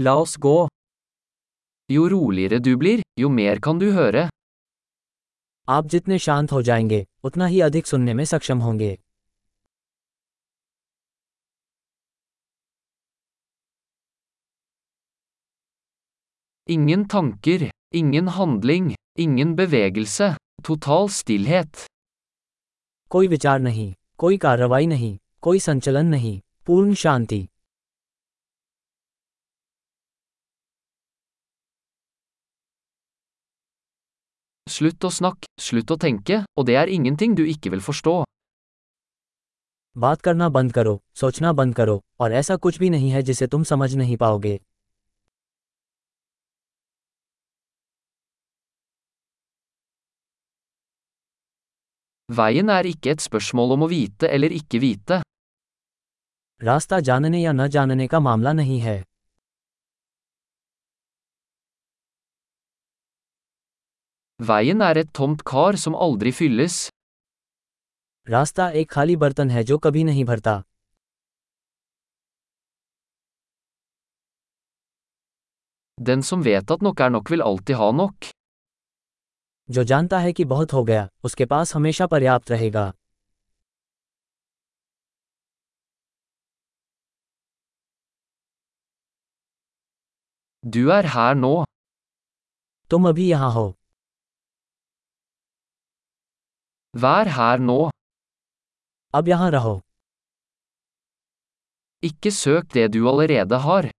La oss gå. Jo roligere du blir, jo mer kan du høre. आप जितने शांत हो जाएँगे उतना ही अधिक सुनने में सक्षम होंगे Ingen tanker, ingen handling, ingen bevegelse, total stillhet. कोई विचार नहीं कोई कार्रवाई नहीं कोई संचलन नहीं पूर्ण शांति Slutt å snakke, slutt å tenke, og det er ingenting du ikke vil forstå. बात करना बंद करो सोचना बंद करो और ऐसा कुछ भी नहीं है जिसे तुम समझ नहीं पाओगे Veien er ikke et spørsmål om å vite eller ikke vite. रास्ता जानने या न जानने का मामला नहीं है Veien er et tomt kar som aldri fylles. रास्ता एक खाली बर्तन है जो कभी नहीं भरता Den som vet at nok er nok vil alltid ha nok. जो जानता है कि बहुत हो गया उसके पास हमेशा पर्याप्त रहेगा Du er her nå. तुम अभी यहाँ हो Vær her nå. अब यहाँ रहो Ikke søk det du allerede har.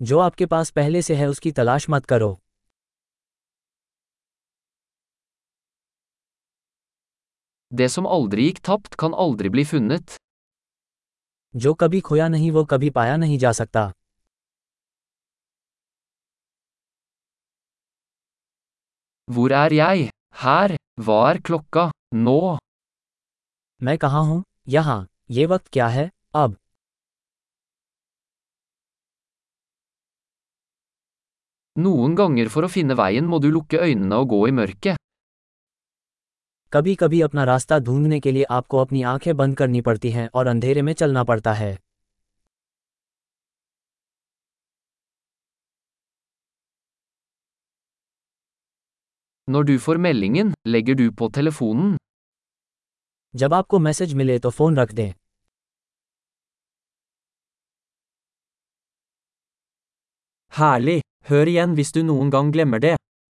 जो आपके पास पहले से है उसकी तलाश मत करो Det som aldri gikk tapt, kan aldri bli funnet. जो कभी खोया नहीं वो कभी पाया नहीं जा सकता Hvor er jeg? Her. Hva er klokka? Nå. मैं कहाँ हूँ यहाँ ये वक्त क्या है अब Noen ganger for å finne veien må du lukke øynene og gå i mørket. कभी कभी अपना रास्ता ढूँढने के लिए आपको अपनी आँखें बंद करनी पड़ती हैं और अंधेरे में चलना पड़ता है Når du får meldingen, legger du på telefonen. जब आपको मैसेज मिले तो फोन रख दें Herlig! Hør igjen hvis du noen gang glemmer det.